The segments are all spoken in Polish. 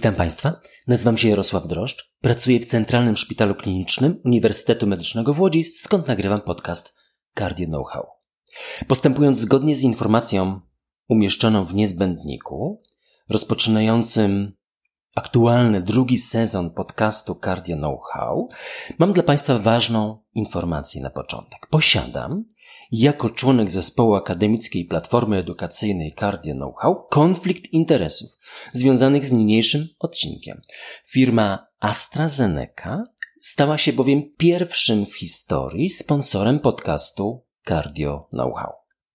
Witam Państwa. Nazywam się Jarosław Droszcz. Pracuję w Centralnym Szpitalu Klinicznym Uniwersytetu Medycznego w Łodzi, skąd nagrywam podcast Cardio Know-how. Postępując zgodnie z informacją umieszczoną w niezbędniku, rozpoczynającym aktualny drugi sezon podcastu Cardio Know-how, mam dla Państwa ważną informację na początek. Posiadam jako członek zespołu akademickiej Platformy Edukacyjnej Cardio Know-how konflikt interesów związanych z niniejszym odcinkiem. Firma AstraZeneca stała się bowiem pierwszym w historii sponsorem podcastu Cardio Know-how.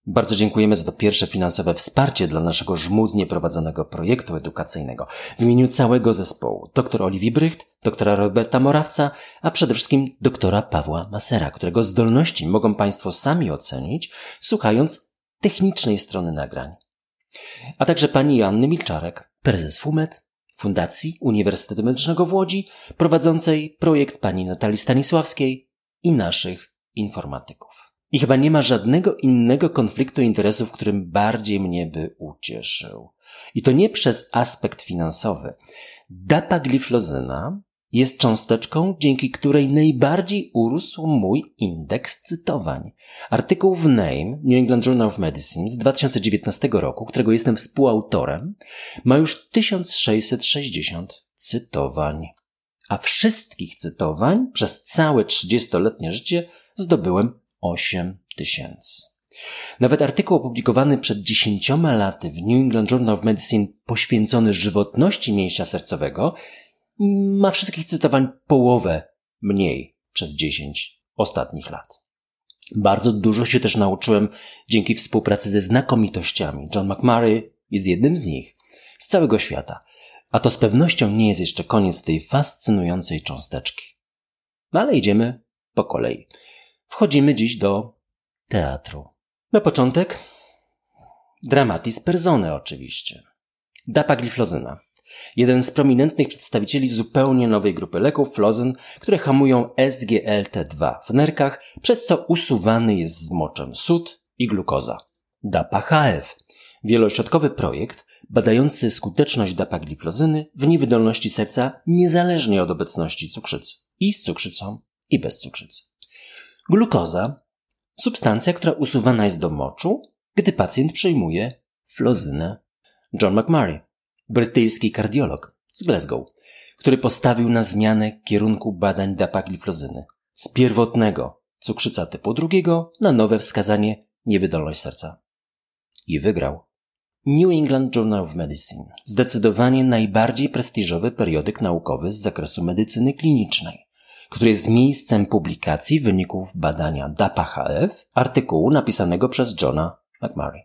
Bardzo dziękujemy za to pierwsze finansowe wsparcie dla naszego żmudnie prowadzonego projektu edukacyjnego. W imieniu całego zespołu, dr Oliwii Brycht, doktora Roberta Morawca, a przede wszystkim doktora Pawła Masera, którego zdolności mogą Państwo sami ocenić, słuchając technicznej strony nagrań. A także pani Joanny Milczarek, prezes FUMET, Fundacji Uniwersytetu Medycznego w Łodzi, prowadzącej projekt pani Natalii Stanisławskiej i naszych informatyków. I chyba nie ma żadnego innego konfliktu interesów, którym bardziej mnie by ucieszył. I to nie przez aspekt finansowy. Dapagliflozyna jest cząsteczką, dzięki której najbardziej urósł mój indeks cytowań. Artykuł w Name New England Journal of Medicine z 2019 roku, którego jestem współautorem, ma już 1660 cytowań. A wszystkich cytowań przez całe 30-letnie życie zdobyłem 8 tysięcy. Nawet artykuł opublikowany przed dziesięcioma laty w New England Journal of Medicine poświęcony żywotności mięśnia sercowego ma wszystkich cytowań połowę mniej przez dziesięć ostatnich lat. Bardzo dużo się też nauczyłem dzięki współpracy ze znakomitościami. John McMurray jest jednym z nich z całego świata. A to z pewnością nie jest jeszcze koniec tej fascynującej cząsteczki. No ale idziemy po kolei. Wchodzimy dziś do teatru. Na początek dramatis persone oczywiście. Dapagliflozyna. Jeden z prominentnych przedstawicieli zupełnie nowej grupy leków, flozyn, które hamują SGLT2 w nerkach, przez co usuwany jest z moczem sód i glukoza. DAPA-HF. Wielośrodkowy projekt badający skuteczność dapagliflozyny w niewydolności serca niezależnie od obecności cukrzycy. I z cukrzycą, i bez cukrzycy. Glukoza substancja, która usuwana jest do moczu, gdy pacjent przyjmuje flozynę. John McMurray, brytyjski kardiolog z Glasgow, który postawił na zmianę kierunku badań dapagliflozyny z pierwotnego cukrzyca typu drugiego na nowe wskazanie niewydolność serca. I wygrał. New England Journal of Medicine, zdecydowanie najbardziej prestiżowy periodyk naukowy z zakresu medycyny klinicznej który jest miejscem publikacji wyników badania DAPA-HF, artykułu napisanego przez Johna McMurray.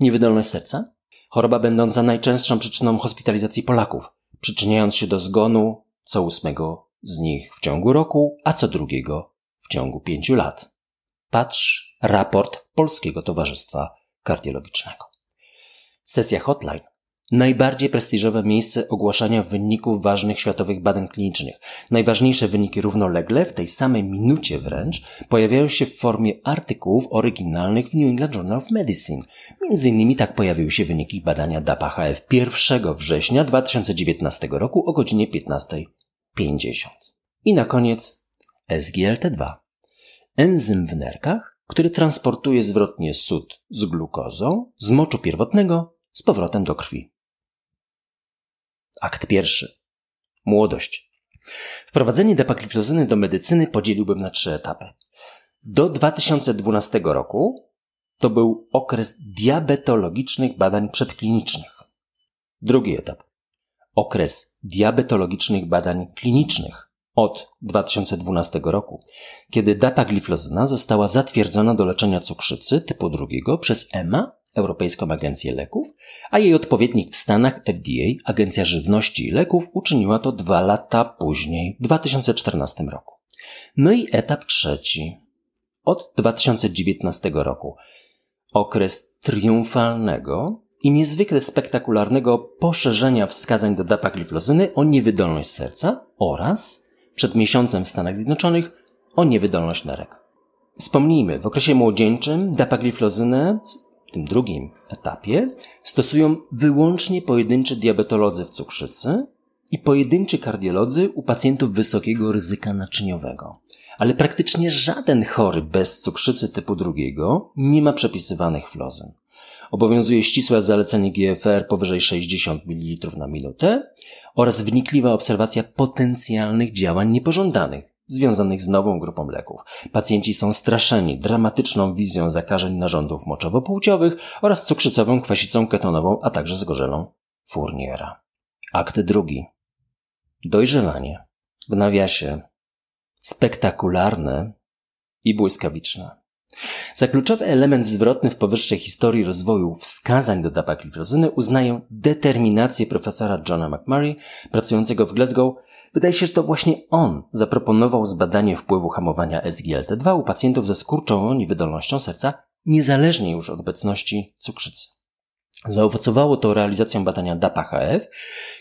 Niewydolność serca? Choroba będąca najczęstszą przyczyną hospitalizacji Polaków, przyczyniając się do zgonu co ósmego z nich w ciągu roku, a co drugiego w ciągu pięciu lat. Patrz raport Polskiego Towarzystwa Kardiologicznego. Sesja hotline najbardziej prestiżowe miejsce ogłaszania wyników ważnych światowych badań klinicznych. Najważniejsze wyniki równolegle, w tej samej minucie wręcz, pojawiają się w formie artykułów oryginalnych w New England Journal of Medicine. Między innymi tak pojawiły się wyniki badania DAPA-HF 1 września 2019 roku o godzinie 15.50. I na koniec SGLT2. Enzym w nerkach, który transportuje zwrotnie sód z glukozą z moczu pierwotnego z powrotem do krwi. Akt pierwszy. Młodość. Wprowadzenie depakliflozyny do medycyny podzieliłbym na trzy etapy. Do 2012 roku to był okres diabetologicznych badań przedklinicznych. Drugi etap. Okres diabetologicznych badań klinicznych od 2012 roku, kiedy dapagliflozyna została zatwierdzona do leczenia cukrzycy typu drugiego przez EMA Europejską Agencję Leków, a jej odpowiednik w Stanach FDA, Agencja Żywności i Leków, uczyniła to dwa lata później, w 2014 roku. No i etap trzeci. Od 2019 roku. Okres triumfalnego i niezwykle spektakularnego poszerzenia wskazań do dapagliflozyny o niewydolność serca oraz, przed miesiącem w Stanach Zjednoczonych, o niewydolność nerek. Wspomnijmy, w okresie młodzieńczym dapagliflozynę tym drugim etapie stosują wyłącznie pojedynczy diabetolodzy w cukrzycy i pojedynczy kardiolodzy u pacjentów wysokiego ryzyka naczyniowego. Ale praktycznie żaden chory bez cukrzycy typu drugiego nie ma przepisywanych flozyn. Obowiązuje ścisłe zalecenie GFR powyżej 60 ml na minutę oraz wnikliwa obserwacja potencjalnych działań niepożądanych związanych z nową grupą leków. Pacjenci są straszeni dramatyczną wizją zakażeń narządów moczowo-płciowych oraz cukrzycową kwasicą ketonową, a także zgorzelą Fourniera. Akt drugi. Dojrzewanie. W nawiasie. Spektakularne i błyskawiczne. Za kluczowy element zwrotny w powyższej historii rozwoju wskazań do dapagliflozyny uznaję determinację profesora Johna McMurray, pracującego w Glasgow. Wydaje się, że to właśnie on zaproponował zbadanie wpływu hamowania SGLT2 u pacjentów ze skurczoną niewydolnością serca, niezależnie już od obecności cukrzycy. Zaowocowało to realizacją badania DAPA-HF,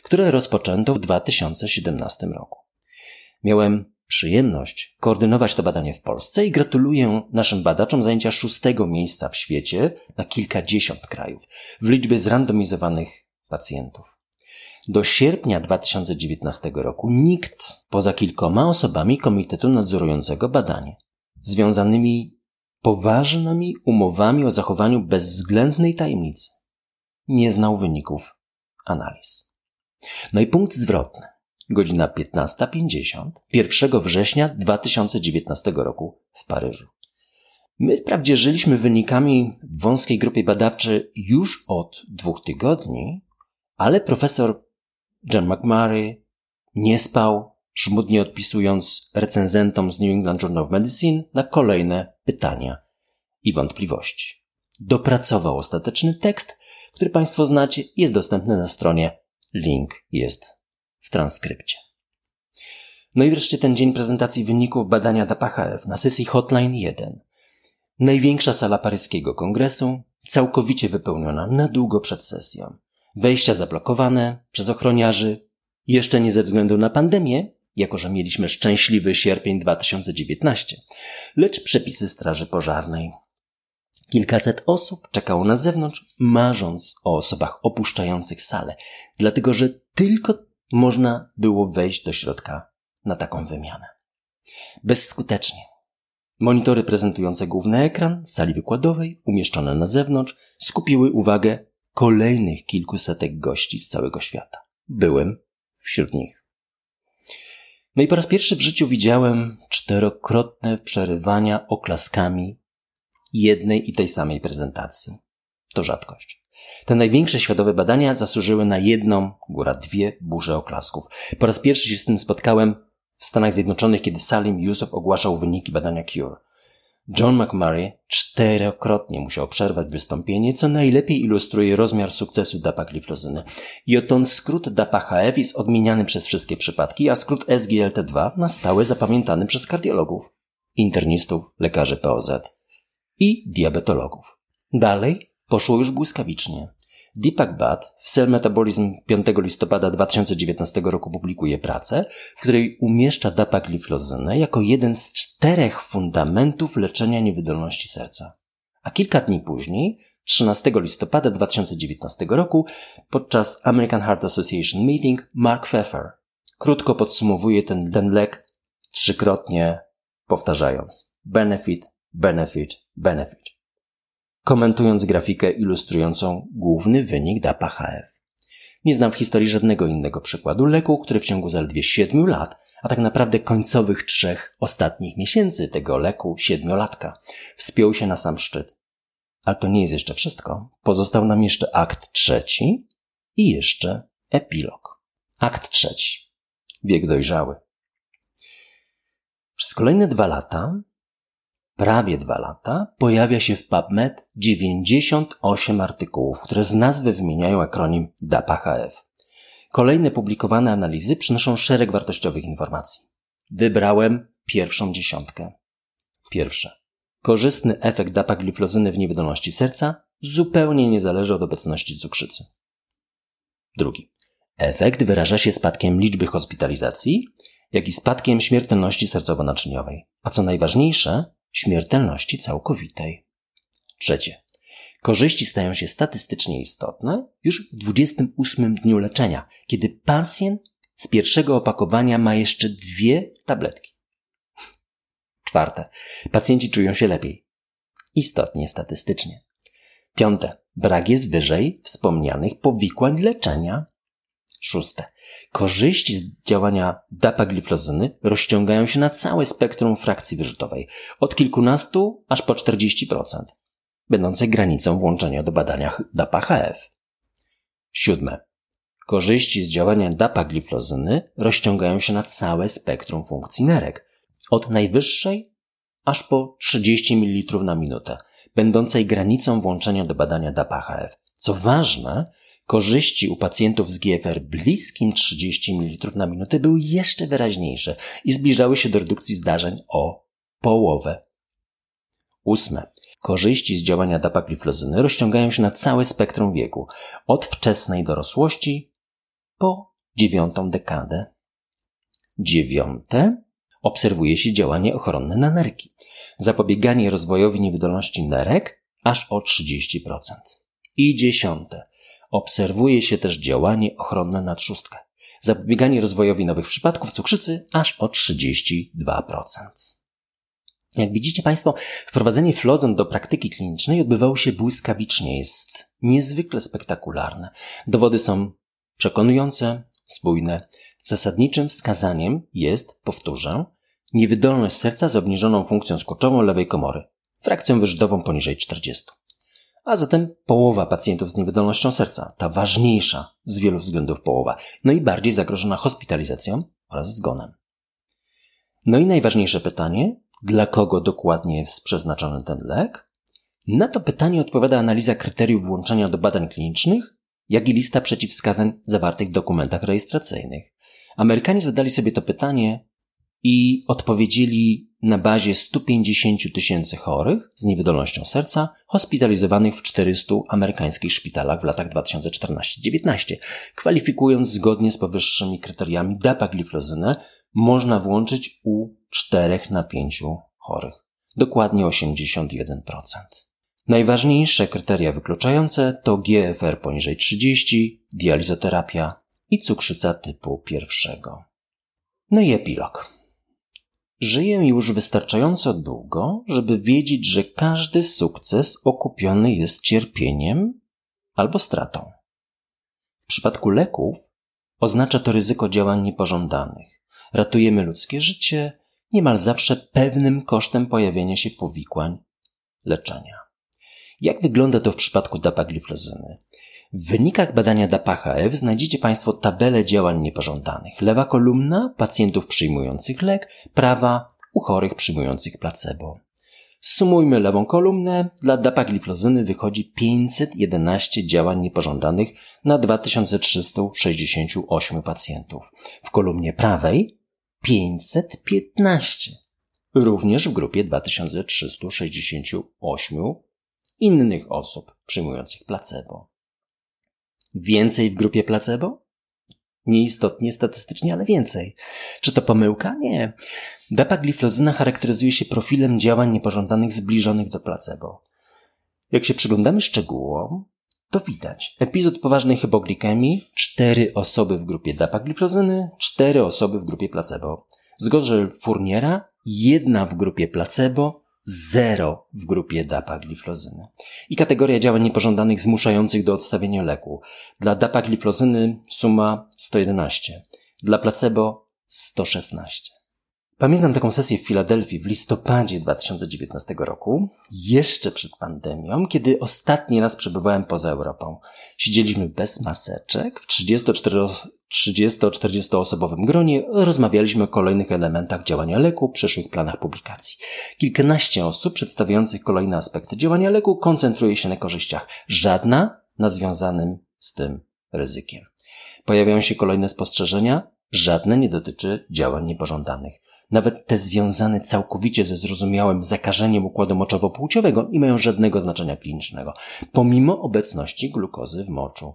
które rozpoczęto w 2017 roku. Miałem przyjemność koordynować to badanie w Polsce i gratuluję naszym badaczom zajęcia szóstego miejsca w świecie na kilkadziesiąt krajów w liczbie zrandomizowanych pacjentów. Do sierpnia 2019 roku nikt poza kilkoma osobami Komitetu Nadzorującego badanie, związanymi poważnymi umowami o zachowaniu bezwzględnej tajemnicy, nie znał wyników analiz. No i punkt zwrotny godzina 15.50 1 września 2019 roku w Paryżu. My wprawdzie żyliśmy wynikami w wąskiej grupie badawczej już od dwóch tygodni, ale profesor John McMurray nie spał, żmudnie odpisując recenzentom z New England Journal of Medicine na kolejne pytania i wątpliwości. Dopracował ostateczny tekst, który Państwo znacie, jest dostępny na stronie. Link jest w transkrypcie. No i wreszcie ten dzień prezentacji wyników badania DAPA-HF na sesji Hotline 1. Największa sala paryskiego kongresu, całkowicie wypełniona na długo przed sesją. Wejścia zablokowane przez ochroniarzy, jeszcze nie ze względu na pandemię, jako że mieliśmy szczęśliwy sierpień 2019, lecz przepisy Straży Pożarnej. Kilkaset osób czekało na zewnątrz, marząc o osobach opuszczających salę, dlatego że tylko można było wejść do środka na taką wymianę. Bezskutecznie. Monitory prezentujące główny ekran sali wykładowej, umieszczone na zewnątrz, skupiły uwagę kolejnych kilkusetek gości z całego świata. Byłem wśród nich. No i po raz pierwszy w życiu widziałem czterokrotne przerywania oklaskami jednej i tej samej prezentacji. To rzadkość. Te największe światowe badania zasłużyły na jedną, góra dwie burze oklasków. Po raz pierwszy się z tym spotkałem w Stanach Zjednoczonych, kiedy Salim Yusuf ogłaszał wyniki badania Cure. John McMurray czterokrotnie musiał przerwać wystąpienie, co najlepiej ilustruje rozmiar sukcesu dapagliflozyny. I oto skrót DAPA-HF jest odmieniany przez wszystkie przypadki, a skrót SGLT2 na stałe zapamiętany przez kardiologów, internistów, lekarzy POZ i diabetologów. Dalej poszło już błyskawicznie. Deepak Bhatt w Cell Metabolism 5 listopada 2019 roku publikuje pracę, w której umieszcza dapagliflozynę jako jeden z czterech fundamentów leczenia niewydolności serca. A kilka dni później, 13 listopada 2019 roku, podczas American Heart Association Meeting, Mark Pfeffer krótko podsumowuje ten, ten lek trzykrotnie powtarzając benefit, benefit, benefit komentując grafikę ilustrującą główny wynik DAPA-HF. Nie znam w historii żadnego innego przykładu leku, który w ciągu zaledwie 7 lat, a tak naprawdę końcowych trzech ostatnich miesięcy tego leku siedmiolatka, wspiął się na sam szczyt. Ale to nie jest jeszcze wszystko. Pozostał nam jeszcze akt trzeci i jeszcze epilog. Akt trzeci. Wiek dojrzały. Przez kolejne dwa lata prawie dwa lata pojawia się w PubMed 98 artykułów, które z nazwy wymieniają akronim DAPA-HF. Kolejne publikowane analizy przynoszą szereg wartościowych informacji. Wybrałem pierwszą dziesiątkę. Pierwsze. Korzystny efekt dapagliflozyny w niewydolności serca zupełnie nie zależy od obecności cukrzycy. Drugi. Efekt wyraża się spadkiem liczby hospitalizacji, jak i spadkiem śmiertelności sercowo-naczyniowej. A co najważniejsze, śmiertelności całkowitej. Trzecie. Korzyści stają się statystycznie istotne już w 28 dniu leczenia, kiedy pacjent z pierwszego opakowania ma jeszcze dwie tabletki. Czwarte. Pacjenci czują się lepiej. Istotnie statystycznie. Piąte. Brak jest wyżej wspomnianych powikłań leczenia. Szóste. Korzyści z działania dapagliflozyny rozciągają się na całe spektrum frakcji wyrzutowej, od kilkunastu aż po 40%, będącej granicą włączenia do badania DAPA-HF. Siódme. Korzyści z działania dapagliflozyny rozciągają się na całe spektrum funkcji nerek, od najwyższej aż po 30 ml na minutę, będącej granicą włączenia do badania DAPA-HF. Co ważne, korzyści u pacjentów z GFR bliskim 30 ml na minutę były jeszcze wyraźniejsze i zbliżały się do redukcji zdarzeń o połowę. Ósme. Korzyści z działania dapagliflozyny rozciągają się na całe spektrum wieku, od wczesnej dorosłości po dziewiątą dekadę. Dziewiąte. Obserwuje się działanie ochronne na nerki. Zapobieganie rozwojowi niewydolności nerek aż o 30%. I dziesiąte obserwuje się też działanie ochronne na trzustkę. Zapobieganie rozwojowi nowych przypadków cukrzycy aż o 32%. Jak widzicie Państwo, wprowadzenie flozon do praktyki klinicznej odbywało się błyskawicznie, jest niezwykle spektakularne. Dowody są przekonujące, spójne. Zasadniczym wskazaniem jest, powtórzę, niewydolność serca z obniżoną funkcją skurczową lewej komory, frakcją wyrzutową poniżej 40 a zatem połowa pacjentów z niewydolnością serca, ta ważniejsza z wielu względów połowa, no i bardziej zagrożona hospitalizacją oraz zgonem. No i najważniejsze pytanie, dla kogo dokładnie jest przeznaczony ten lek? Na to pytanie odpowiada analiza kryteriów włączenia do badań klinicznych, jak i lista przeciwwskazań zawartych w dokumentach rejestracyjnych. Amerykanie zadali sobie to pytanie i odpowiedzieli na bazie 150 tysięcy chorych z niewydolnością serca hospitalizowanych w 400 amerykańskich szpitalach w latach 2014-19. Kwalifikując zgodnie z powyższymi kryteriami dapagliflozynę, można włączyć u 4 na 5 chorych. Dokładnie 81%. Najważniejsze kryteria wykluczające to GFR poniżej 30, dializoterapia i cukrzyca typu pierwszego. No i epilog. Żyję już wystarczająco długo, żeby wiedzieć, że każdy sukces okupiony jest cierpieniem albo stratą. W przypadku leków oznacza to ryzyko działań niepożądanych. Ratujemy ludzkie życie niemal zawsze pewnym kosztem pojawienia się powikłań leczenia. Jak wygląda to w przypadku dapagliflozyny? W wynikach badania DAPA-HF znajdziecie Państwo tabelę działań niepożądanych. Lewa kolumna pacjentów przyjmujących lek, prawa u chorych przyjmujących placebo. Sumujmy lewą kolumnę. Dla dapagliflozyny wychodzi 511 działań niepożądanych na 2368 pacjentów. W kolumnie prawej 515. Również w grupie 2368 innych osób przyjmujących placebo. Więcej w grupie placebo? Nieistotnie statystycznie, ale więcej. Czy to pomyłka? Nie. Dapagliflozyna charakteryzuje się profilem działań niepożądanych zbliżonych do placebo. Jak się przyglądamy szczegółom, to widać epizod poważnej hypoglikemii, cztery osoby w grupie dapagliflozyny, cztery osoby w grupie placebo. Zgorzel Furniera, jedna w grupie placebo, zero w grupie dapagliflozyny. I kategoria działań niepożądanych zmuszających do odstawienia leku. Dla dapagliflozyny suma 111, dla placebo 116. Pamiętam taką sesję w Filadelfii w listopadzie 2019 roku, jeszcze przed pandemią, kiedy ostatni raz przebywałem poza Europą. Siedzieliśmy bez maseczek w 34-40 osobowym gronie, rozmawialiśmy o kolejnych elementach działania leku, przyszłych planach publikacji. Kilkanaście osób przedstawiających kolejne aspekty działania leku koncentruje się na korzyściach, żadna na związanym z tym ryzykiem. Pojawiają się kolejne spostrzeżenia, żadne nie dotyczy działań niepożądanych nawet te związane całkowicie ze zrozumiałym zakażeniem układu moczowo-płciowego nie mają żadnego znaczenia klinicznego, pomimo obecności glukozy w moczu.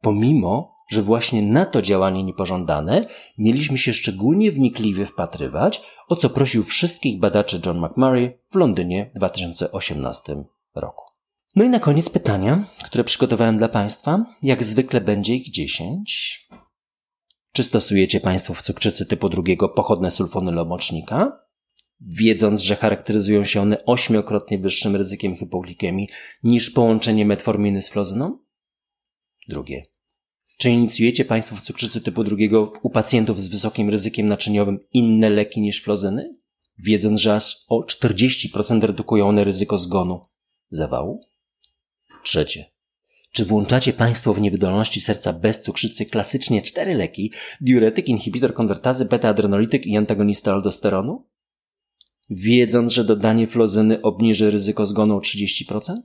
Pomimo, że właśnie na to działanie niepożądane mieliśmy się szczególnie wnikliwie wpatrywać, o co prosił wszystkich badaczy John McMurray w Londynie w 2018 roku. No i na koniec pytania, które przygotowałem dla Państwa. Jak zwykle będzie ich 10. Czy stosujecie Państwo w cukrzycy typu drugiego pochodne sulfony lomocznika? Wiedząc, że charakteryzują się one ośmiokrotnie wyższym ryzykiem hipoglikemii niż połączenie metforminy z flozyną? Drugie. Czy inicjujecie Państwo w cukrzycy typu drugiego u pacjentów z wysokim ryzykiem naczyniowym inne leki niż flozyny? Wiedząc, że aż o 40% redukują one ryzyko zgonu zawału? Trzecie. Czy włączacie Państwo w niewydolności serca bez cukrzycy klasycznie cztery leki, diuretyk, inhibitor konwertazy, beta-adrenolityk i antagonista aldosteronu? Wiedząc, że dodanie flozyny obniży ryzyko zgonu o 30%?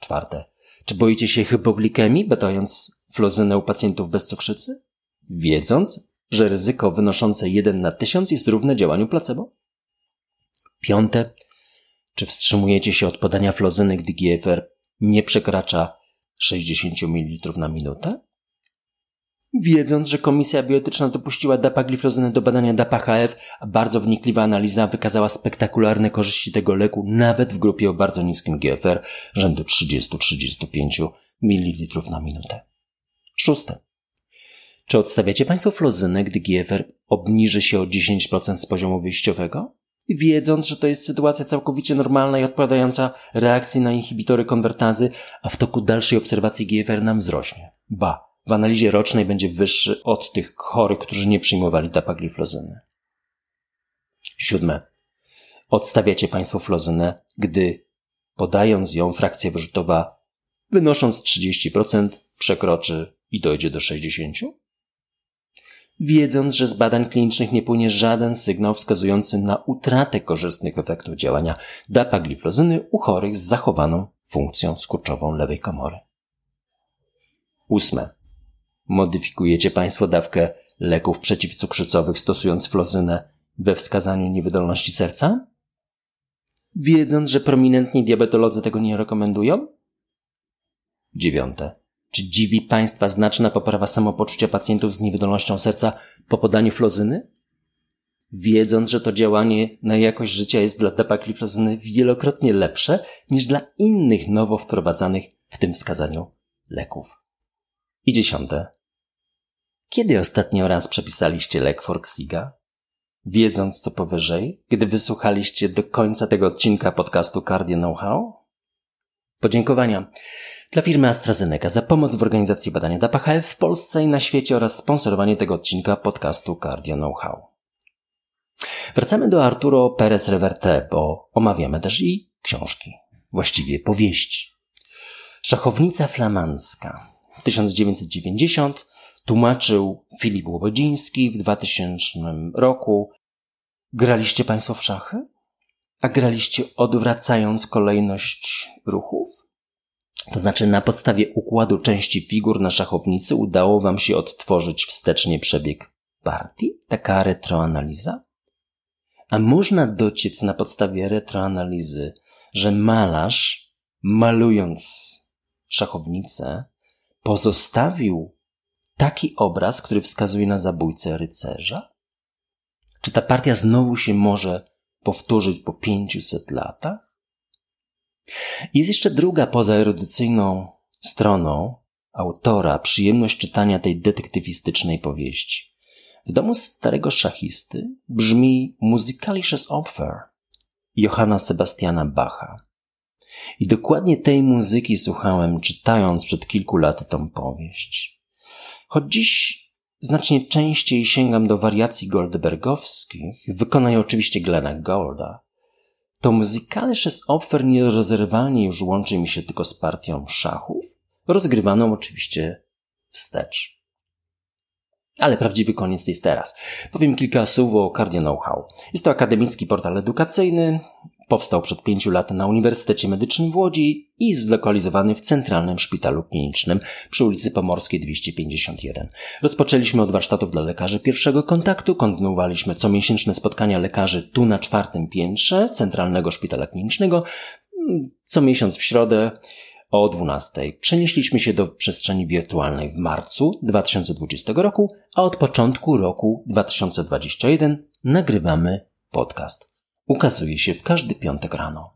Czwarte. Czy boicie się hypoglikemii, badając flozynę u pacjentów bez cukrzycy? Wiedząc, że ryzyko wynoszące 1 na 1000 jest równe działaniu placebo? Piąte. Czy wstrzymujecie się od podania flozyny, gdy GFR nie przekracza 60 ml na minutę? Wiedząc, że Komisja Bioetyczna dopuściła dapagliflozynę do badania DAPA-HF, a bardzo wnikliwa analiza wykazała spektakularne korzyści tego leku nawet w grupie o bardzo niskim GFR rzędu 30-35 ml na minutę. Szóste. Czy odstawiacie Państwo flozynę, gdy GFR obniży się o 10% z poziomu wyjściowego? Wiedząc, że to jest sytuacja całkowicie normalna i odpowiadająca reakcji na inhibitory konwertazy, a w toku dalszej obserwacji GFR nam wzrośnie. Ba, w analizie rocznej będzie wyższy od tych chorych, którzy nie przyjmowali dapagliflozyny. Siódme. Odstawiacie Państwo flozynę, gdy podając ją frakcja wyrzutowa wynosząc 30% przekroczy i dojdzie do 60%? Wiedząc, że z badań klinicznych nie płynie żaden sygnał wskazujący na utratę korzystnych efektów działania dapagliflozyny u chorych z zachowaną funkcją skurczową lewej komory. Ósme. Modyfikujecie Państwo dawkę leków przeciwcukrzycowych stosując flozynę we wskazaniu niewydolności serca? Wiedząc, że prominentni diabetolodzy tego nie rekomendują? Dziewiąte. Czy dziwi Państwa znaczna poprawa samopoczucia pacjentów z niewydolnością serca po podaniu flozyny? Wiedząc, że to działanie na jakość życia jest dla dapagliflozyny wielokrotnie lepsze niż dla innych nowo wprowadzanych w tym wskazaniu leków. I dziesiąte. Kiedy ostatnio raz przepisaliście lek Forxiga? Wiedząc co powyżej, gdy wysłuchaliście do końca tego odcinka podcastu Cardio Know-how? Podziękowania dla firmy AstraZeneca za pomoc w organizacji badania DAPA-HF w Polsce i na świecie oraz sponsorowanie tego odcinka podcastu Cardio Know-how. Wracamy do Arturo Perez Reverte, bo omawiamy też i książki, właściwie powieści. Szachownica flamandzka w 1990 tłumaczył Filip Łobodziński w 2000 roku. Graliście Państwo w szachy? A graliście odwracając kolejność ruchów? To znaczy, na podstawie układu części figur na szachownicy udało Wam się odtworzyć wstecznie przebieg partii? Taka retroanaliza? A można dociec na podstawie retroanalizy, że malarz, malując szachownicę, pozostawił taki obraz, który wskazuje na zabójcę rycerza? Czy ta partia znowu się może powtórzyć po 500 latach? Jest jeszcze druga poza erudycyjną stroną autora przyjemność czytania tej detektywistycznej powieści. W domu starego szachisty brzmi Musicalisches Opfer Johanna Sebastiana Bacha. I dokładnie tej muzyki słuchałem, czytając przed kilku laty tą powieść. Choć dziś znacznie częściej sięgam do wariacji goldbergowskich, wykonają oczywiście Glena Golda, to muzykalny Opfer nierozerwalnie już łączy mi się tylko z partią szachów, rozgrywaną oczywiście wstecz. Ale prawdziwy koniec jest teraz. Powiem kilka słów o Cardio Know-how. Jest to akademicki portal edukacyjny, Powstał przed pięciu laty na Uniwersytecie Medycznym w Łodzi i zlokalizowany w Centralnym Szpitalu Klinicznym przy ulicy Pomorskiej 251. Rozpoczęliśmy od warsztatów dla lekarzy pierwszego kontaktu, kontynuowaliśmy comiesięczne spotkania lekarzy tu na czwartym piętrze Centralnego Szpitala Klinicznego, co miesiąc w środę o 12. Przenieśliśmy się do przestrzeni wirtualnej w marcu 2020 roku, a od początku roku 2021 nagrywamy podcast ukazuje się w każdy piątek rano.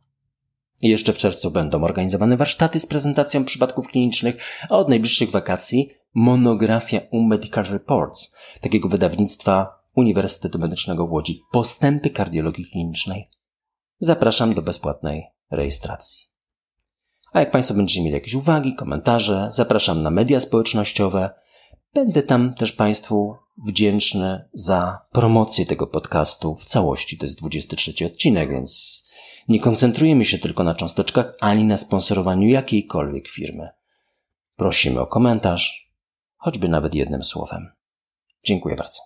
Jeszcze w czerwcu będą organizowane warsztaty z prezentacją przypadków klinicznych, a od najbliższych wakacji monografia U Medical Reports, takiego wydawnictwa Uniwersytetu Medycznego w Łodzi, postępy kardiologii klinicznej. Zapraszam do bezpłatnej rejestracji. A jak Państwo będziecie mieli jakieś uwagi, komentarze, zapraszam na media społecznościowe. Będę tam też Państwu wdzięczny za promocję tego podcastu w całości. To jest 23 odcinek, więc nie koncentrujemy się tylko na cząsteczkach ani na sponsorowaniu jakiejkolwiek firmy. Prosimy o komentarz, choćby nawet jednym słowem. Dziękuję bardzo.